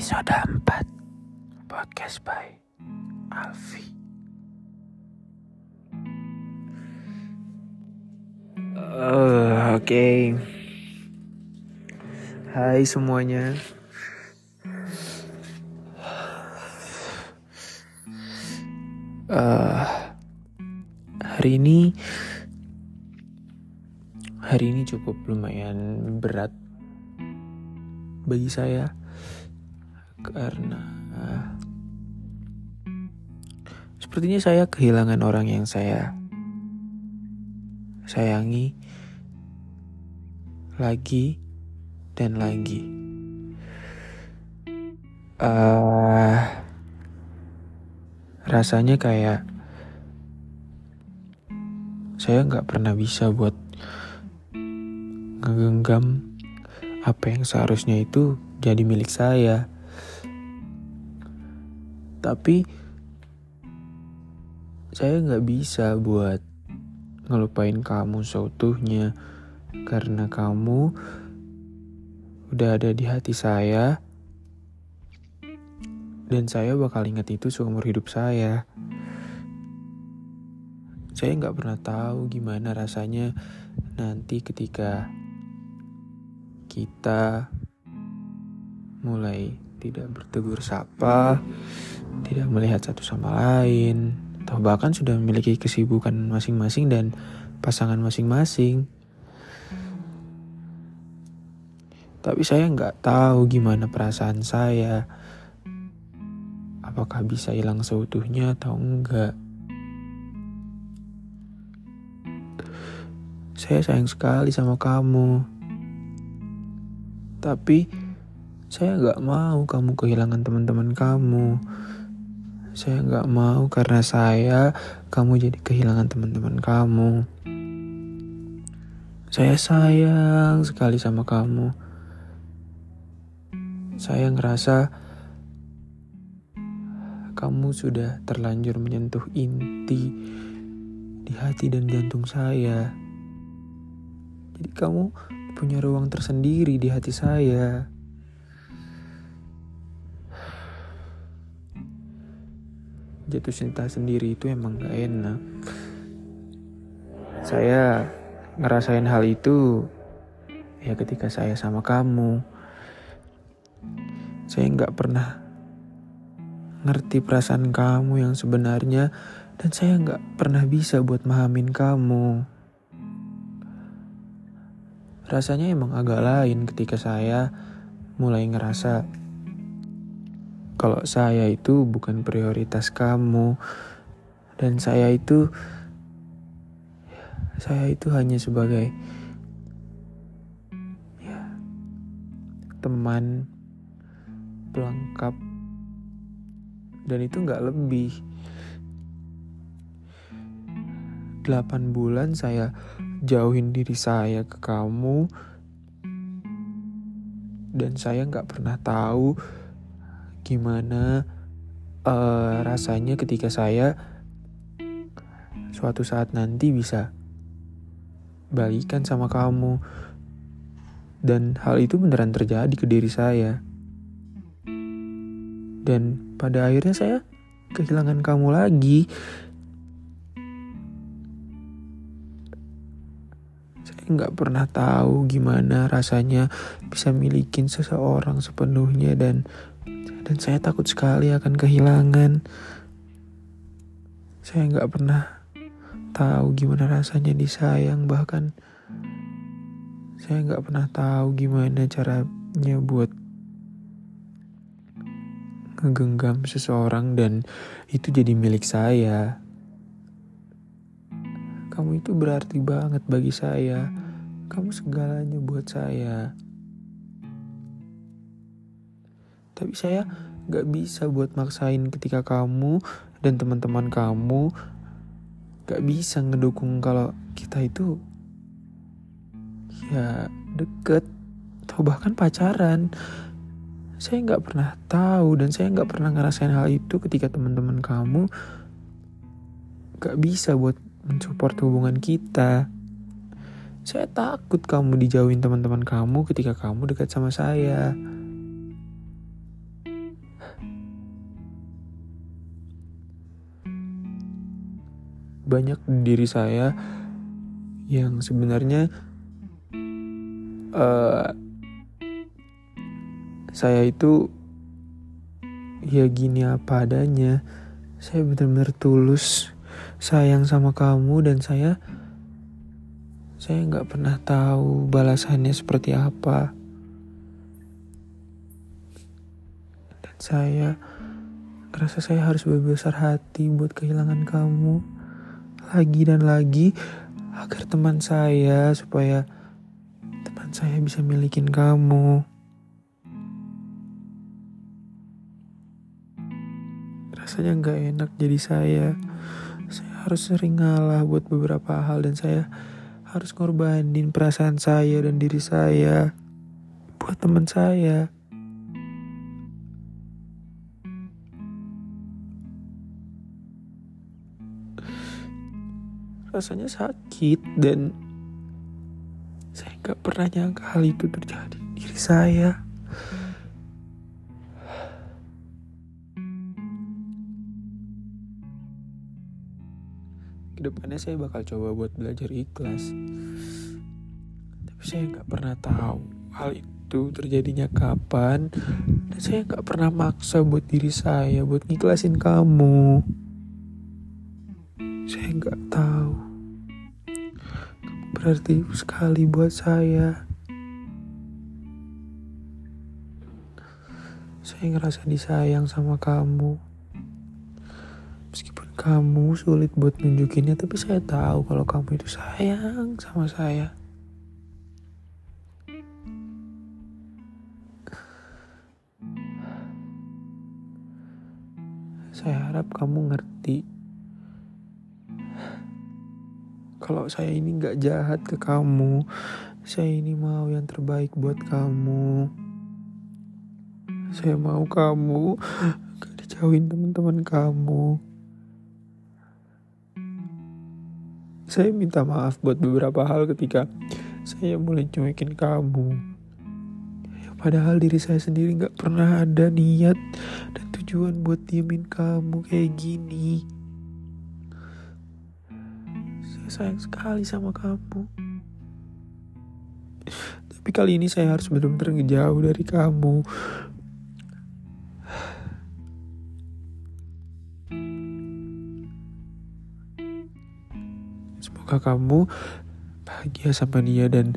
Episode 4 Podcast by Alfi. Uh, Oke. Hai semuanya. Uh, Hari ini Hari ini cukup lumayan berat Bagi saya Karena Sepertinya saya kehilangan orang yang saya sayangi lagi dan lagi. Uh, rasanya kayak saya nggak pernah bisa buat ngegenggam apa yang seharusnya itu jadi milik saya. Tapi saya nggak bisa buat ngelupain kamu seutuhnya karena kamu udah ada di hati saya dan saya bakal ingat itu seumur hidup saya. Saya nggak pernah tahu gimana rasanya nanti ketika kita mulai tidak bertegur sapa, tidak melihat satu sama lain, atau bahkan sudah memiliki kesibukan masing-masing dan pasangan masing-masing. Tapi saya nggak tahu gimana perasaan saya. Apakah bisa hilang seutuhnya atau enggak. Saya sayang sekali sama kamu. Tapi saya nggak mau kamu kehilangan teman-teman kamu. Saya nggak mau karena saya kamu jadi kehilangan teman-teman kamu. Saya sayang sekali sama kamu. Saya ngerasa kamu sudah terlanjur menyentuh inti di hati dan jantung saya. Jadi kamu punya ruang tersendiri di hati saya. Jatuh cinta sendiri itu emang gak enak. Saya ngerasain hal itu ya ketika saya sama kamu. Saya nggak pernah ngerti perasaan kamu yang sebenarnya dan saya nggak pernah bisa buat mahamin kamu. Rasanya emang agak lain ketika saya mulai ngerasa kalau saya itu bukan prioritas kamu. Dan saya itu saya itu hanya sebagai ya teman pelengkap. Dan itu nggak lebih. Delapan bulan saya jauhin diri saya ke kamu. Dan saya nggak pernah tahu gimana uh, rasanya ketika saya suatu saat nanti bisa balikan sama kamu. Dan hal itu beneran terjadi ke diri saya. Dan pada akhirnya saya kehilangan kamu lagi. Saya nggak pernah tahu gimana rasanya bisa milikin seseorang sepenuhnya dan dan saya takut sekali akan kehilangan. Saya nggak pernah tahu gimana rasanya disayang, bahkan saya nggak pernah tahu gimana caranya buat ngegenggam seseorang dan itu jadi milik saya. Kamu itu berarti banget bagi saya. Kamu segalanya buat saya. Tapi saya gak bisa buat maksain ketika kamu dan teman-teman kamu gak bisa ngedukung kalau kita itu ya deket atau bahkan pacaran. Saya nggak pernah tahu dan saya nggak pernah ngerasain hal itu ketika teman-teman kamu gak bisa buat mensupport hubungan kita. Saya takut kamu dijauhin teman-teman kamu ketika kamu dekat sama saya. Banyak di diri saya yang sebenarnya uh, saya itu ya gini apa adanya. Saya benar-benar tulus sayang sama kamu dan saya saya nggak pernah tahu balasannya seperti apa. Dan saya ngerasa saya harus berbesar hati buat kehilangan kamu lagi dan lagi agar teman saya supaya teman saya bisa milikin kamu rasanya nggak enak jadi saya saya harus sering ngalah buat beberapa hal dan saya harus ngorbanin perasaan saya dan diri saya buat teman saya. Rasanya sakit dan saya nggak pernah nyangka hal itu terjadi di diri saya. ke depannya saya bakal coba buat belajar ikhlas. Tapi saya nggak pernah tahu hal itu terjadinya kapan. Dan saya nggak pernah maksa buat diri saya buat ngiklasin kamu. Saya nggak tahu berarti sekali buat saya. Saya ngerasa disayang sama kamu. Kamu sulit buat nunjukinnya tapi saya tahu kalau kamu itu sayang sama saya. Saya harap kamu ngerti kalau saya ini nggak jahat ke kamu saya ini mau yang terbaik buat kamu saya mau kamu gak dijauhin teman-teman kamu Saya minta maaf buat beberapa hal ketika saya mulai cuekin kamu. Padahal diri saya sendiri gak pernah ada niat dan tujuan buat diemin kamu kayak gini. Saya sayang sekali sama kamu. Tapi kali ini saya harus benar-benar ngejauh dari kamu. Semoga kamu bahagia sama dia dan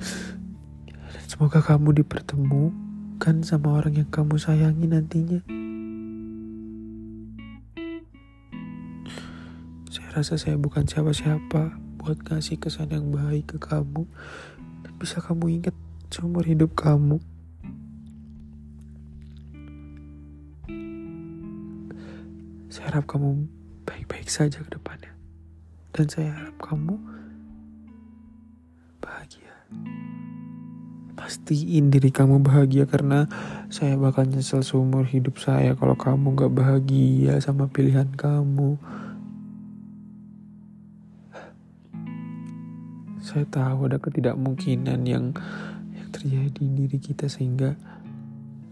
semoga kamu dipertemukan sama orang yang kamu sayangi nantinya. Saya rasa saya bukan siapa-siapa buat kasih kesan yang baik ke kamu dan bisa kamu ingat seumur hidup kamu. Saya harap kamu baik-baik saja ke depannya. Dan saya harap kamu pastiin diri kamu bahagia karena saya bakal nyesel seumur hidup saya kalau kamu gak bahagia sama pilihan kamu. Saya tahu ada ketidakmungkinan yang yang terjadi di diri kita sehingga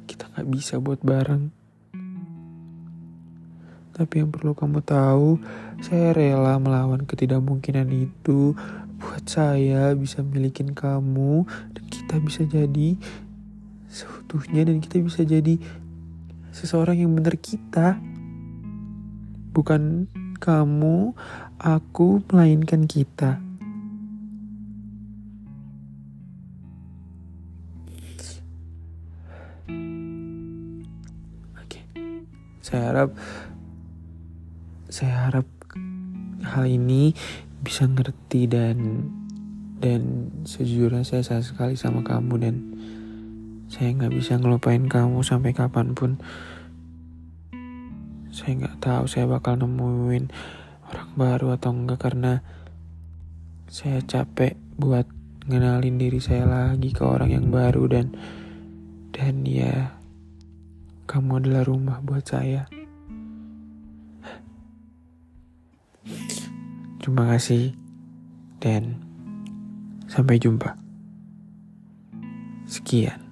kita gak bisa buat bareng. Tapi yang perlu kamu tahu, saya rela melawan ketidakmungkinan itu. Buat saya bisa milikin kamu dan kita bisa jadi seutuhnya dan kita bisa jadi seseorang yang benar kita. Bukan kamu aku melainkan kita saya harap saya harap hal ini bisa ngerti dan dan sejujurnya saya sayang sekali sama kamu dan saya nggak bisa ngelupain kamu sampai kapan pun. Saya nggak tahu saya bakal nemuin orang baru atau enggak karena saya capek buat ngenalin diri saya lagi ke orang yang baru dan dan ya kamu adalah rumah buat saya terima kasih dan Sampai jumpa. Sekian.